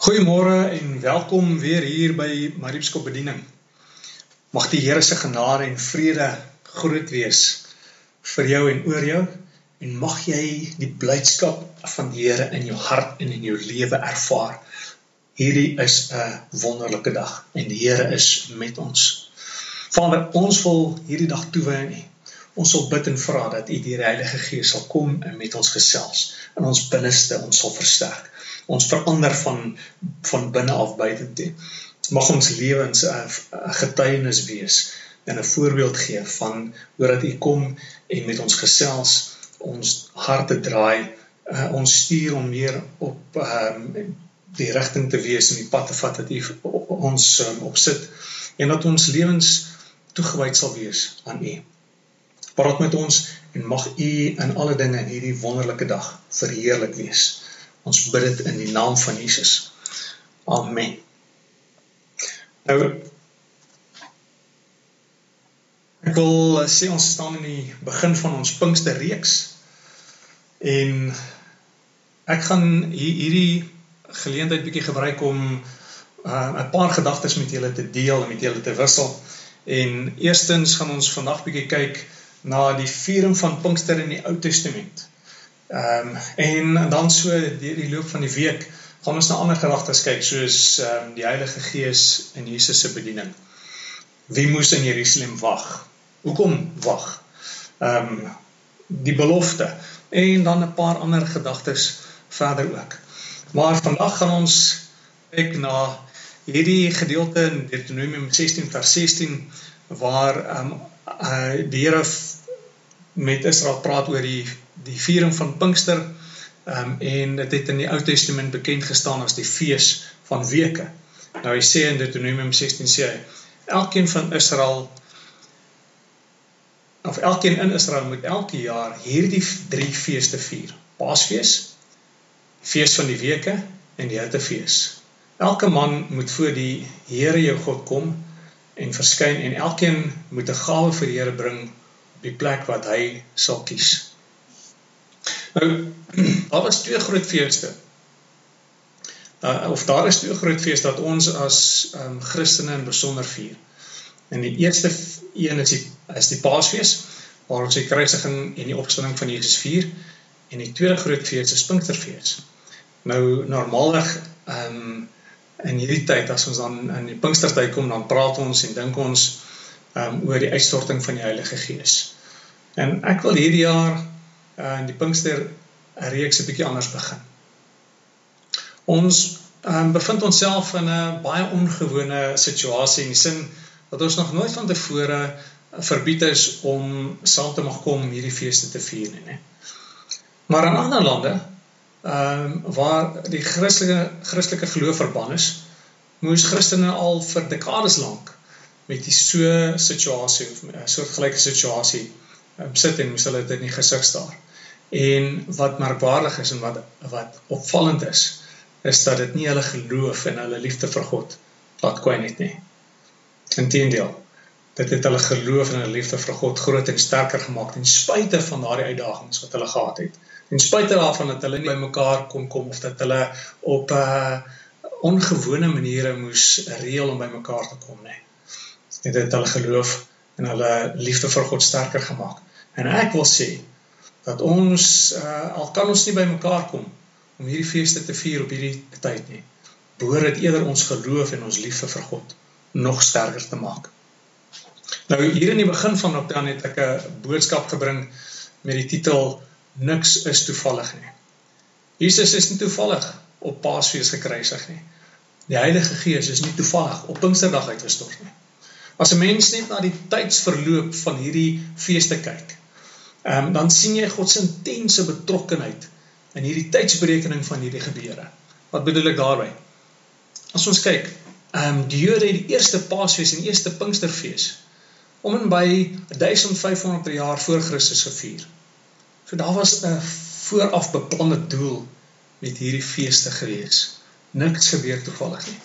Goeiemôre en welkom weer hier by Mariepskop bediening. Mag die Here se genade en vrede groot wees vir jou en oor jou en mag jy die blydskap van die Here in jou hart en in jou lewe ervaar. Hierdie is 'n wonderlike dag en die Here is met ons. Vader, ons wil hierdie dag toewy aan U. Ons wil bid en vra dat U die Heilige Gees sal kom en met ons gesels en ons binneste ons sal versterk ons verander van van binne af buite toe. Mag ons lewens 'n getuienis wees en 'n voorbeeld gee van hoe dat U kom en met ons gesels, ons harte draai, uh, ons stuur om meer op um, die rigting te wees en die pad te vat wat U ons um, opsit en dat ons lewens toegewyd sal wees aan U. Praat met ons en mag U in alle dinge in hierdie wonderlike dag verheerlik wees. Ons bid dit in die naam van Jesus. Amen. Nou ek wil sê ons staan in die begin van ons Pinkster reeks en ek gaan hierdie geleentheid bietjie gebruik om uh, 'n paar gedagtes met julle te deel en met julle te wissel. En eerstens gaan ons vandag bietjie kyk na die viering van Pinkster in die Ou Testament. Ehm um, en dan so deur die loop van die week gaan ons na ander gedagtes kyk soos ehm um, die Heilige Gees en Jesus se bediening. Wie moes in Jerusalem wag? Hoekom wag? Ehm um, die belofte en dan 'n paar ander gedagtes verder ook. Maar vandag gaan ons kyk na hierdie gedeelte in Deuteronomium 16 vers 16 waar ehm um, uh, die Here met Israel praat oor die die viering van Pinkster. Um, en dit het in die Ou Testament bekend gestaan as die fees van weke. Nou hy sê in Deuteronomium 16 sê hy elkeen van Israel of elkeen in Israel moet elke jaar hierdie drie feeste vier. Paasfees, fees van die weke en die Hittefees. Elke man moet voor die Here jou God kom en verskyn en elkeen moet 'n gawe vir die Here bring die plek wat hy sal kies. Nou, daar was twee groot feeste. Uh, of daar is twee groot feeste dat ons as um, Christene in besonder vier. En die eerste een is die, is die paasfeest, waar ons die kruisiging en die opstanding van Jesus vier. En die tweede groot feest is Pinksterfeest. Nou, normaalweg, um, in hierdie tyd, as ons dan in die Pinkstertijd kom, dan praat ons en dink ons um, oor die uitstorting van die Heilige Gees. En ek wil hierdie jaar uh, in die Pinkster reeks 'n bietjie anders begin. Ons um, bevind onsself in 'n baie ongewone situasie in die sin dat ons nog nooit van tevore verbied is om saam te mag kom om hierdie feeste te vier nie, né? Maar in ander lande, ehm um, waar die Christelike Christelike geloof verban is, moes Christene al vir dekades lank met die so situasie of 'n soort gelyke situasie um, sit en moes hulle dit in die gesig staar. En wat merkwaardig is en wat wat opvallend is, is dat dit nie hulle geloof en hulle liefde vir God laat kwyn het nie. Inteendeel, dit het hulle geloof en hulle liefde vir God groot en sterker gemaak ten spyte van daardie uitdagings wat hulle gehad het. Ten spyte daarvan dat hulle nie bymekaar kon kom of dat hulle op 'n uh, ongewone maniere moes reël om bymekaar te kom nie. Dit het hulle geloof en hulle liefde vir God sterker gemaak. En ek wil sê dat ons uh, al kan ons nie by mekaar kom om hierdie feeste te vier op hierdie tyd nie. Behoor dit eerder ons geloof en ons liefde vir God nog sterker te maak. Nou hier in die begin van Oktober het ek 'n boodskap gebring met die titel Niks is toevallig nie. Jesus is nie toevallig op Paasfees gekruisig nie. Die Heilige Gees is nie toevallig op Pinksterdag uitgestort nie. As 'n mens net na die tydsverloop van hierdie feeste kyk, um, dan sien jy God se intense betrokkenheid in hierdie tydsberekening van hierdie gebeure. Wat bedoel ek daarmee? As ons kyk, ehm um, die Jode het die eerste Paasfees en eerste Pinksterfees om en by 1500 jaar voor Christus gevier. So daar was 'n vooraf beplande doel met hierdie feeste gewees. Niks gebeur toevallig nie.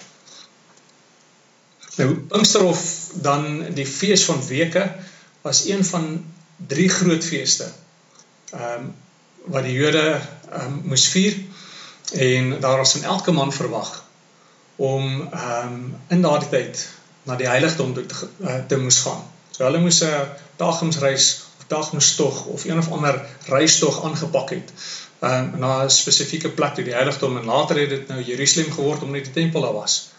Nou Pinksterhof dan die fees van weke was een van drie groot feeste. Um, wat die Jode um, moes vier en daar was van elke man verwag om um, in daardie tyd na die heiligdom toe te, uh, te moes gaan. So hulle moes 'n uh, pelgrimsreis of pelgrimstog of een of ander reistog aangepak het um, na 'n spesifieke plek toe die heiligdom en later het dit nou Jerusalem geword omdat die tempel daar was.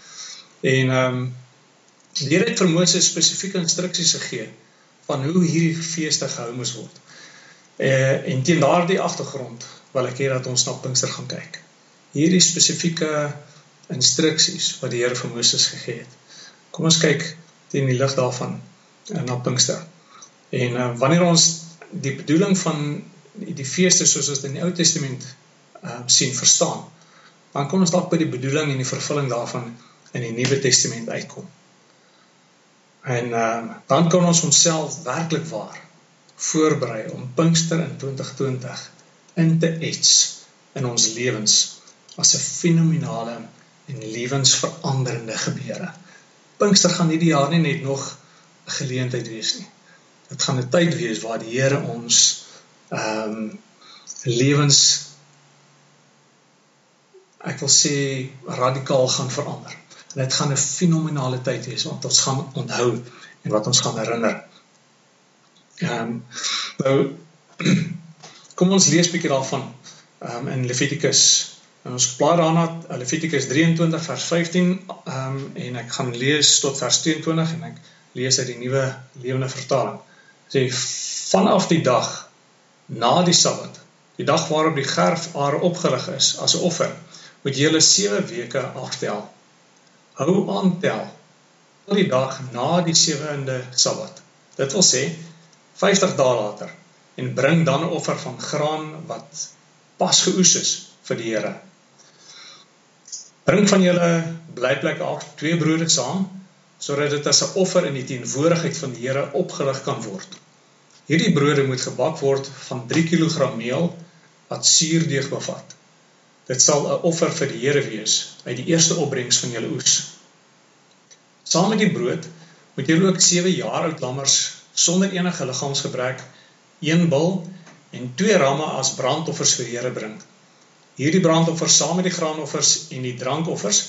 En ehm um, die Here het vir Moses spesifieke instruksies gegee van hoe hierdie feeste gehou moes word. Eh en teen daardie agtergrond wil ek hê dat ons na Pinkster gaan kyk. Hierdie spesifieke instruksies wat die Here vir Moses gegee het. Kom ons kyk teen die lig daarvan uh, na Pinkster. En uh, wanneer ons die bedoeling van die feeste soos ons in die Ou Testament uh, sien verstaan, dan kom ons dalk by die bedoeling en die vervulling daarvan in die Nuwe Testament uitkom. En uh, dan kan ons onsself werklik waar voorberei om Pinkster in 2020 in te ets in ons lewens as 'n fenominale en lewensveranderende gebeure. Pinkster gaan hierdie jaar nie net nog 'n geleentheid wees nie. Dit gaan 'n tyd wees waar die Here ons ehm um, lewens ek wil sê radikaal gaan verander. En dit gaan 'n fenominale tyd wees want ons gaan onthou en wat ons gaan herinner. Ehm um, nou kom ons lees bietjie daarvan ehm um, in Levitikus En ons plaas daarna Levitikus 23 vers 15 ehm um, en ek gaan lees tot vers 22 en ek lees uit die nuwe lewende vertaling. Sê vanaf die dag na die Sabbat, die dag waarop die gerfare opgerig is as 'n offer, moet jy hulle 7 weke aftel. Hou aan tel tot die dag na die 7de Sabbat. Dit wil sê 50 dae later en bring dan 'n offer van graan wat pas geoes is vir die Here Bring van julle blyplek af twee brode saam sodat dit as 'n offer in die teenwoordigheid van die Here opgerig kan word. Hierdie brode moet gebak word van 3 kg meel wat suurdeeg bevat. Dit sal 'n offer vir die Here wees uit die eerste opbrengs van julle oes. Saam met die brood moet julle ook 7 jaar oud lammers sonder enige liggaamsgebrek, een bul en twee ramme as brandoffers vir die Here bring. Hierdie brandoffer saam met die graanoffers en die drankoffers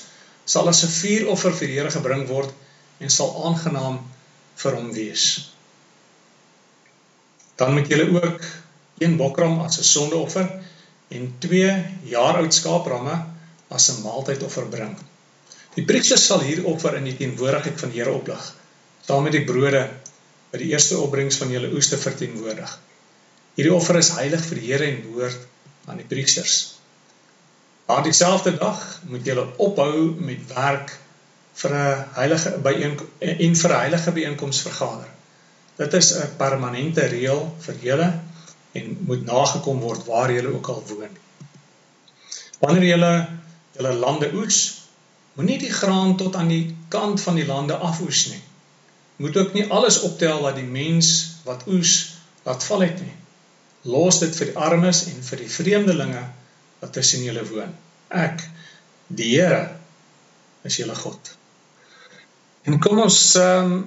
sal as 'n vuuroffer vir die Here gebring word en sal aangenaam vir hom wees. Dan moet julle ook een bokram as 'n sondeoffer en twee jaar oud skaapramme as 'n maaltydoffer bring. Die priester sal hier offer in die teenwoordigheid van die Here oplig, saam met die brode wat die eerste opbrengs van julle oeste verteenwoordig. Hierdie offer is heilig vir die Here en behoort aan die priesters. Maar dieselfde dag moet julle ophou met werk vir 'n heilige byeenkoms en vir 'n heilige byeenkoms vergader. Dit is 'n permanente reël vir julle en moet nagekom word waar julle ook al woon. Wanneer julle julle lande oes, moenie die graan tot aan die kant van die lande afoes nie. Moet ook nie alles optel wat die mens wat oes laat val het nie. Los dit vir die armes en vir die vreemdelinge wat tussen julle woon. Ek, die Here, is julle God. En kom ons ehm um,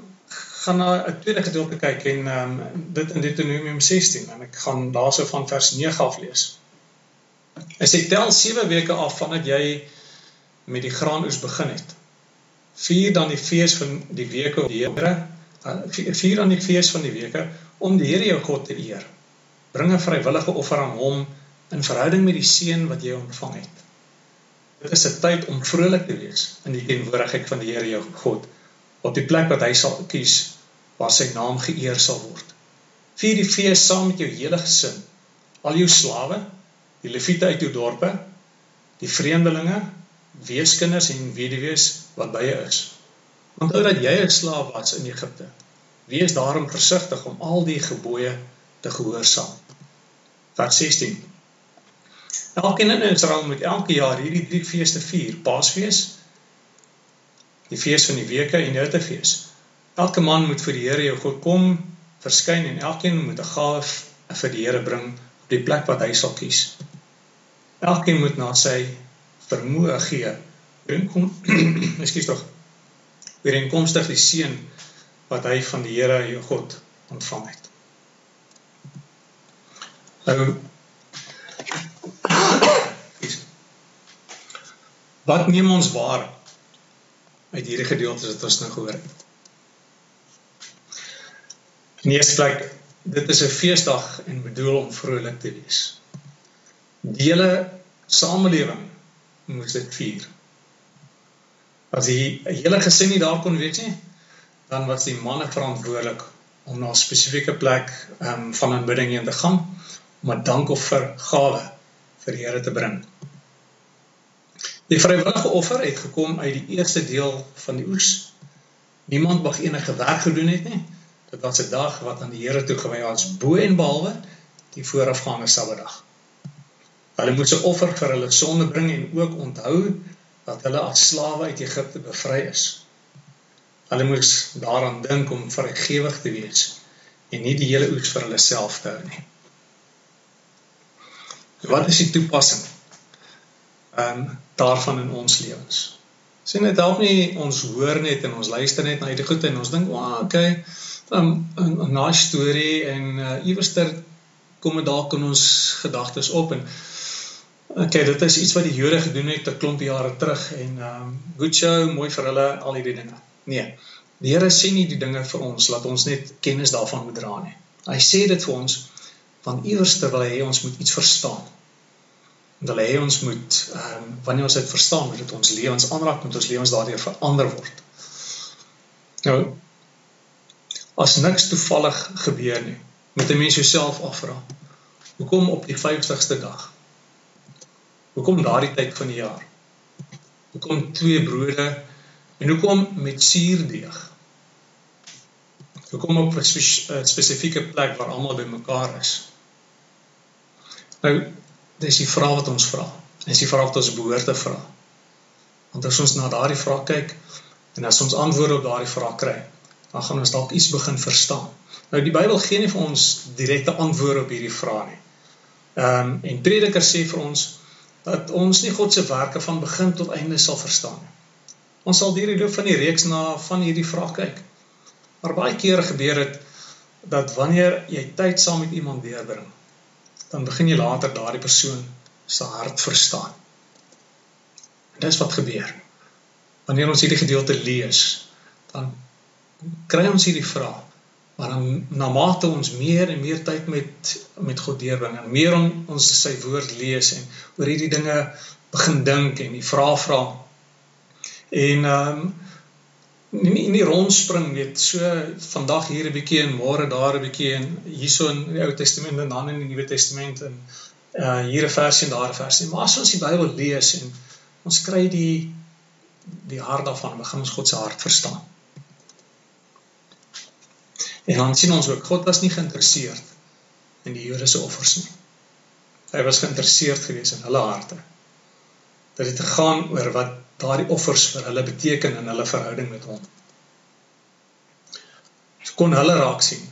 gaan na 'n tweede gedeelte kyk en ehm um, dit in Deuteronomium 16 en ek gaan daarso van vers 9 af lees. Hy sê tel 7 weke af vandat jy met die graanoes begin het. Vier dan die fees van die weke op die Here, eh, vier dan die fees van die weke om die Here jou God te eer. Bring 'n vrywillige offer aan hom in verhouding met die seën wat jy ontvang het. Dit is 'n tyd om vrolik te wees in die teenwoordigheid van die Here jou God op die plek wat hy sal kies waar sy naam geëer sal word. Vier die fees saam met jou hele gesin, al jou slawe, die leviete uit jou dorpe, die vreemdelinge, weeskinders en weduwees wat by jou is. Onthou dat jy 'n slaaf was in Egipte. Wees daarom versigtig om al die gebooie te gehoorsaam. Vers 16 Elkeen in Israel moet elke jaar hierdie drie feeste vier: Paasfees, die fees van die weke en die Hittefees. Elke man moet vir die Here jou God kom verskyn en elkeen moet 'n gawe vir die Here bring op die plek wat hy sal kies. Elkeen moet na sy vermoë gee. Kom, ekskuus tog. Weer inkomstig die seën wat hy van die Here jou God ontvang het. Nou Wat neem ons waar uit hierdie gedeeltes wat ons nou gehoor het. In die eerste plek, dit is 'n feesdag en bedoel om vrolik te wees. Die hele samelewing moes dit vier. As die hele gesin nie daar kon wees nie, dan was die manne verantwoordelik om na 'n spesifieke plek um, van aanbidding heen te gaan om 'n dankoffer gawe vir die Here te bring. Die vrywillige offer het gekom uit die eerste deel van die oes. Niemand mag enige werk gedoen het nie. Dit was 'n dag wat aan die Here toegewy was bo en behalwe die voorafgaande Saterdag. Hulle moes 'n offer vir hulle sonde bring en ook onthou dat hulle as slawe uit Egipte bevry is. Hulle moes daaraan dink om vergewig te wees en nie die hele oes vir hulle self te hou nie. Wat is die toepassing? Ehm um, daarvan in ons lewens. Sien dit help nie ons hoor net en ons luister net na hierdie goed en ons dink, "Ag, oh, okay, 'n 'n nice storie en uh, iewerster kom dit dalk in ons gedagtes op en okay, dit is iets wat die Jode gedoen het 'n klomp jare terug en ehm um, good show, mooi vir hulle al hierdie dinge. Nee. Die Here sê nie die dinge vir ons laat ons net kennis daarvan moet dra nie. Hy sê dit vir ons van iewerster wil hy ons moet iets verstaan en hulle hê ons moet ehm um, wanneer ons dit verstaan moet dit ons lewens aanraak moet ons lewens daardeur verander word. Nou as niks toevallig gebeur nie, moet 'n mens jouself afvra. Hoekom op die 50ste dag? Hoekom daardie tyd van die jaar? Hoekom twee brode en hoekom met suurdeeg? Hoekom op 'n spesifieke plek waar almal bymekaar is? Nou dis die vraag wat ons vra. Dis die vraag wat ons behoort te vra. Want as ons na daardie vraag kyk en as ons antwoorde op daardie vraag kry, dan gaan ons dalk iets begin verstaan. Nou die Bybel gee nie vir ons direkte antwoorde op hierdie vrae nie. Ehm um, en Prediker sê vir ons dat ons nie God se werke van begin tot einde sal verstaan nie. Ons sal deur die loop van die reeks na van hierdie vrae kyk. Maar baie kere gebeur dit dat wanneer jy tyd saam met iemand deurbring, dan begin jy later daardie persoon se hart verstaan. En dis wat gebeur. Wanneer ons hierdie gedeelte lees, dan kry ons hierdie vraag. Maar dan na mate ons meer en meer tyd met met God deurbring en meer on, ons sy woord lees en oor hierdie dinge begin dink en die vrae vra. En ehm um, nie nie rondspring weet so vandag hier 'n bietjie en môre daar 'n bietjie en hierso in die Ou Testament en dan in die Nuwe Testament en uh hier 'n versie en daar 'n versie. Maar as ons die Bybel lees en ons kry die die hart daarvan begin ons God se hart verstaan. En dan sien ons ook God was nie geïnteresseerd in die Jode se offers nie. Hy was geïnteresseerd geweest in hulle harte. Dat dit gaan oor wat daardie offers vir hulle beteken in hulle verhouding met hom. So kon hulle raak sien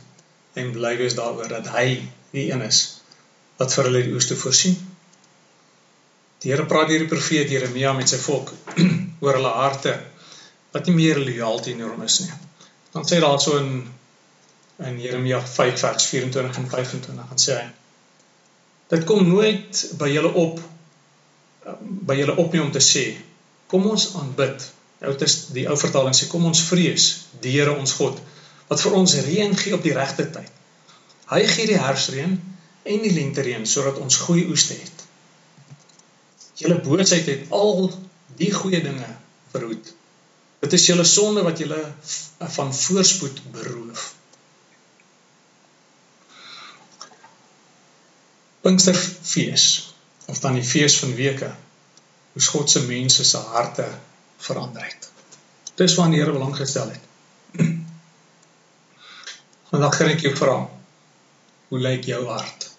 en bly wees daaroor dat hy die een is wat vir hulle die oes te voorsien. Die Here praat deur die profeet Jeremia met sy volk oor hulle harte wat nie meer lojaal teenoor hom is nie. Dan sê daar so in in Jeremia 5 vers 24 en 25 dan sê hy dit kom nooit by julle op by julle op nie om te sê Kom ons aanbid. Nou dit is die ou vertaling sê kom ons vrees die Here ons God wat vir ons reën gee op die regte tyd. Hy gee die herfsreën en die lentereën sodat ons goeie oeste het. Julle boosheid het al die goeie dinge verhoed. Dit is julle sonde wat julle van voorspoed beroof. Pinksterfees of dan die fees van weke hoe God se mense se harte verander het. Dis wat die Here belang gestel het. Vandag gaan ek jou vra, hoe lyk jou hart?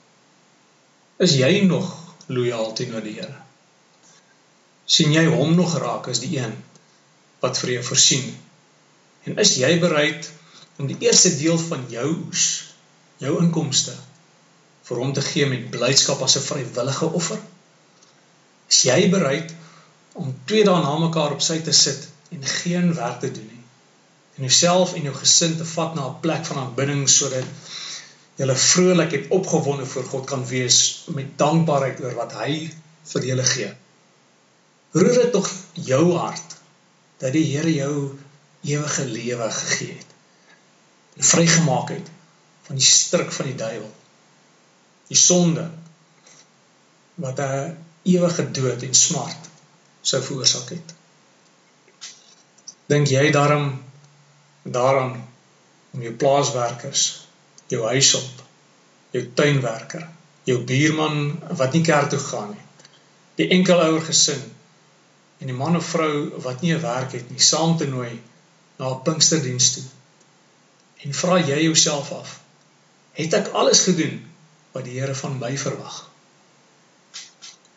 Is jy nog lojaal teenoor die Here? sien jy hom nog raak as die een wat vir jou voorsien? En is jy bereid om die eerste deel van jou oes, jou inkomste vir hom te gee met blydskap as 'n vrywillige offer? Is jy bereid om twee dae na mekaar op sy te sit en geen werk te doen nie? En jouself en jou gesin te vat na 'n plek van aanbidding sodat julle vrolik en opgewonde voor God kan wees met dankbaarheid oor wat hy vir julle gee. Roer dit tog jou hart dat die Here jou ewige lewe gegee het. En vrygemaak het van die struik van die duiwel. Die sonde wat 'n ewige dood en smart sou veroorsaak het. Dink jy daarom daaraan om jou plaaswerkers, jou huishulp, jou tuinwerker, jou buurman wat nie kerk toe gaan nie, die enkelouer gesin en die man of vrou wat nie 'n werk het nie, saam te nooi na 'n Pinksterdiens toe. En vra jy jouself af, het ek alles gedoen wat die Here van my verwag?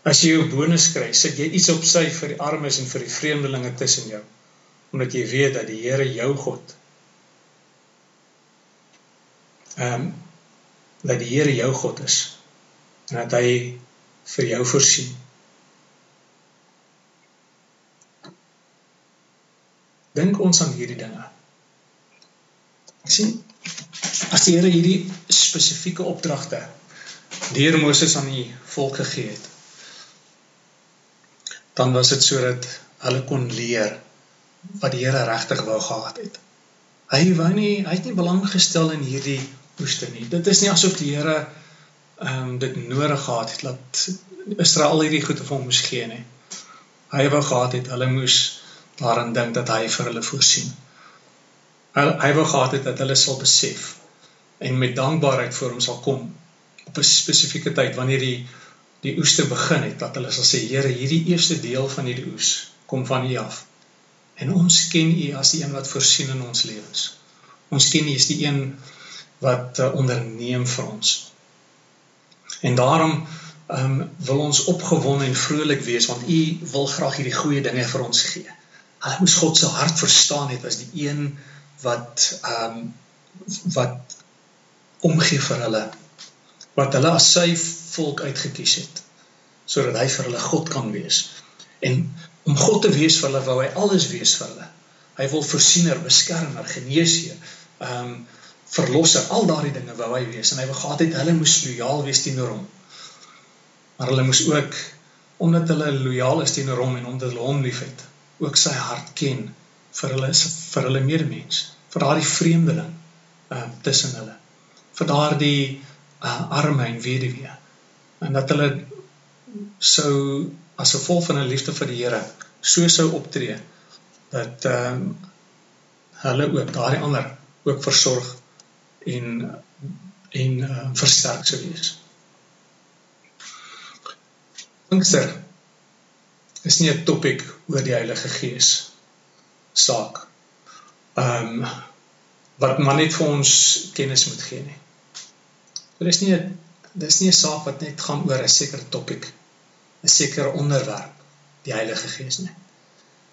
As jy jou bonus kry, sit jy iets op sy vir die armes en vir die vreemdelinge tussen jou, omdat jy weet dat die Here jou God ehm um, dat die Here jou God is en dat hy vir jou voorsien. Dink ons aan hierdie dinge. Sien as die Here hierdie spesifieke opdragte deur Moses aan die volk gegee het, dan was dit sodat hulle kon leer wat die Here regtig wou gehad het. Hy wou nie hy het nie belang gestel in hierdie oeste nie. Dit is nie asof die ehm um, dit nodig gehad het dat Israel hierdie goed vir hom moes gee nie. Hy wou gehad het hulle moes daaraan dink dat hy vir hulle voorsien. Hy hy wou gehad het dat hulle sal besef en met dankbaarheid voor hom sal kom op 'n spesifieke tyd wanneer die die oes te begin het dat hulle sal sê Here hierdie eerste deel van hierdie oes kom van U af. En ons ken U as die een wat voorsien in ons lewens. Ons ken U as die een wat uh, onderneem vir ons. En daarom um, wil ons opgewonde en vrolik wees want U wil graag hierdie goeie dinge vir ons gee. Hulle moes God se hart verstaan het as die een wat um, wat omgee vir hulle wat hulle as sy volk uitgekies het sodat hy vir hulle God kan wees. En om God te wees vir hulle wou hy alles wees vir hulle. Hy wil voorsiener, beskermer, geneesheer, ehm um, verlosser, al daardie dinge wou hy wees en hy wou gehad het hulle moes lojaal wees teenoor hom. Maar hulle moes ook omdat hulle lojaal is teenoor hom en omdat hulle hom liefhet, ook sy hart ken vir hulle vir hulle medemens, vir daardie vreemdeling uh tussen hulle, vir daardie uh arme en weduwee. En dat hulle sou as gevolg van 'n liefde vir die Here so sou optree dat ehm um, hulle ook daardie ander ook versorg en en uh, versterk sou wees. Pinkster is nie 'n topik oor die Heilige Gees saak. Ehm um, wat maar net vir ons kennis moet gee nie. Dit is nie dis nie 'n saak wat net gaan oor 'n sekere topik, 'n sekere onderwerp, die Heilige Gees nie.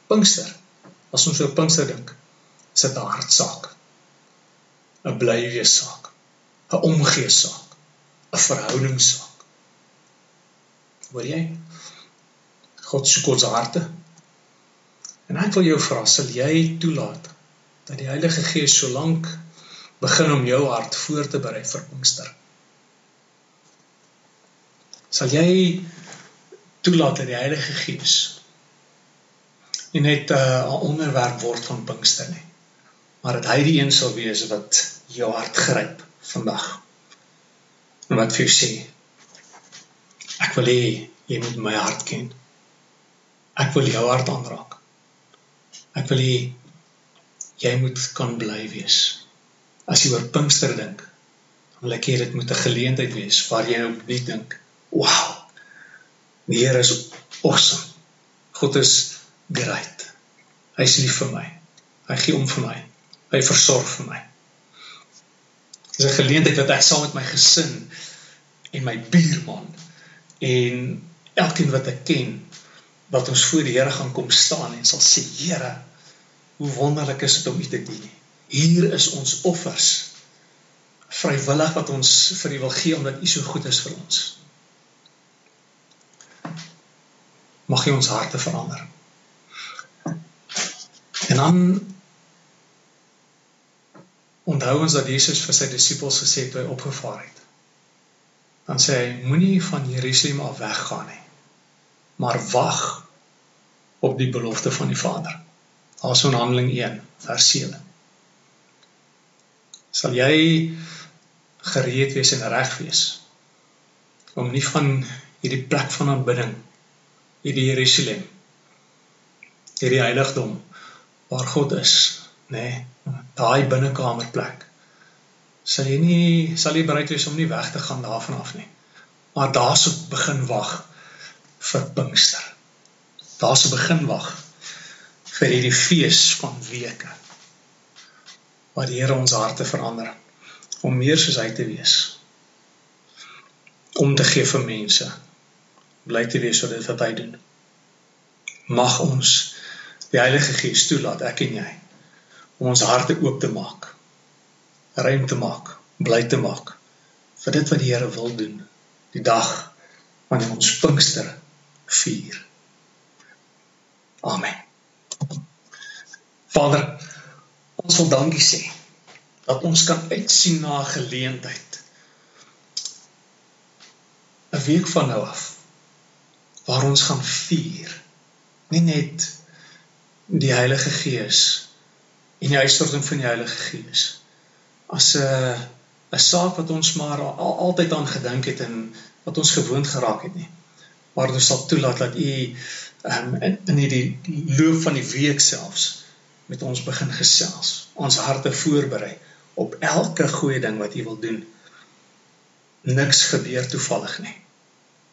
Pinkster, as ons oor Pinkster dink, is dit 'n hartsaak. 'n blywees saak, 'n omgee saak, 'n verhoudingssaak. Hoor jy? God soek ons harte. En ek wil jou vra, sal jy toelaat dat die Heilige Gees so lank begin om jou hart voor te berei vir Pinkster? Sal jy toelaat dat die Heilige Gees nie net uh, 'n onderwerp word van Pinkster nie, maar dat hy die een sal wees wat jou hart gryp vandag. En wat vir jou sê? Ek wil hê jy moet my hart ken. Ek wil jou hart aanraak. Ek wil hê jy moet kan bly wees. As jy oor Pinkster dink, wil ek hê dit moet 'n geleentheid wees waar jy op net dink, "Wow. Die Here is awesome. God is great. Hy's lief vir my. Hy gee om vir my. Hy versorg vir my." Dis 'n geleentheid wat ek saam met my gesin en my buurman en elkeen wat ek ken wat ons voor die Here gaan kom staan en sal sê Here hoe wonderlik is dit om U te dien. Hier is ons offers vrywillig wat ons vir U wil gee omdat U so goed is vir ons. Mag U ons harte verander. En dan onthou ons dat Jesus vir sy disippels gesê het toe hy opgevaar het. Dan sê hy moenie van Jerusalem af weggaan nie maar wag op die belofte van die Vader. Daar's in Handeling 1 vers 7. Sal jy gereed wees en reg wees om nie van hierdie plek van aanbidding hierdie Jerusalem hierdie heiligdom waar God is, nê, nee, daai binnekamerplek. Sal jy nie sal jy bereid wees om nie weg te gaan daarvan af nie. Maar daarso begin wag vir Pinkster. Daarso begin wag vir hierdie fees van weke. Waar die Here ons harte verander om meer soos hy te wees. Om te gee vir mense. Bly te wees wat dit wat hy doen. Mag ons die Heilige Gees toelaat ek en jy om ons harte oop te maak ruim te maak bly te maak vir dit wat die Here wil doen die dag wanneer ons Pinkster vier. Amen. Vader ons wil dankie sê dat ons kan uitsien na 'n geleentheid. 'n week van nou af waar ons gaan vier nie net die Heilige Gees en die uitstorting van die Heilige Gees as 'n 'n saak wat ons maar al, altyd aan gedink het en wat ons gewoond geraak het nie. Maar ons sal toelaat dat u um, in in hierdie loop van die week selfs met ons begin gesels. Ons harte voorberei op elke goeie ding wat u wil doen. Niks gebeur toevallig nie.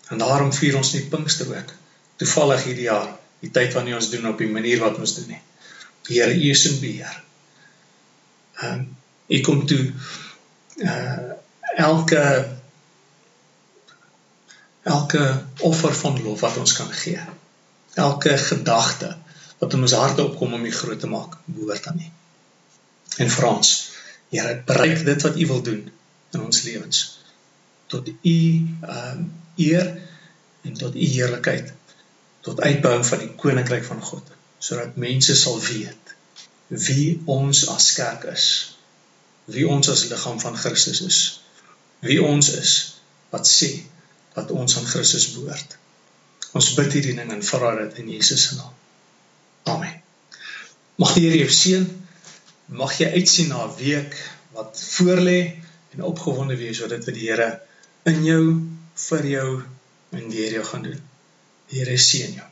En daarom vier ons nie Pinkster ook toevallig hierdie jaar die tyd wanneer ons doen op die manier wat ons doen nie. Die Here U is in beheer. Ehm um, ek kom toe uh elke elke offer van lof wat ons kan gee. Elke gedagte wat in ons harte opkom om U groot te maak, behoort aan U. En Frans, Here, bereik dit wat U wil doen in ons lewens tot U ehm um, eer en tot U heerlikheid tot uitbouing van die koninkryk van God sodat mense sal weet wie ons as kerk is wie ons as liggaam van Christus is wie ons is wat sê dat ons aan Christus behoort. Ons bid hierdie ding en vra dit in Jesus se naam. Amen. Mag die Here jou seën. Mag jy uitsien na 'n week wat voorlê en opgewonde wees oor dit wat die Here in jou vir jou en deur jou gaan doen Die Here seën jou.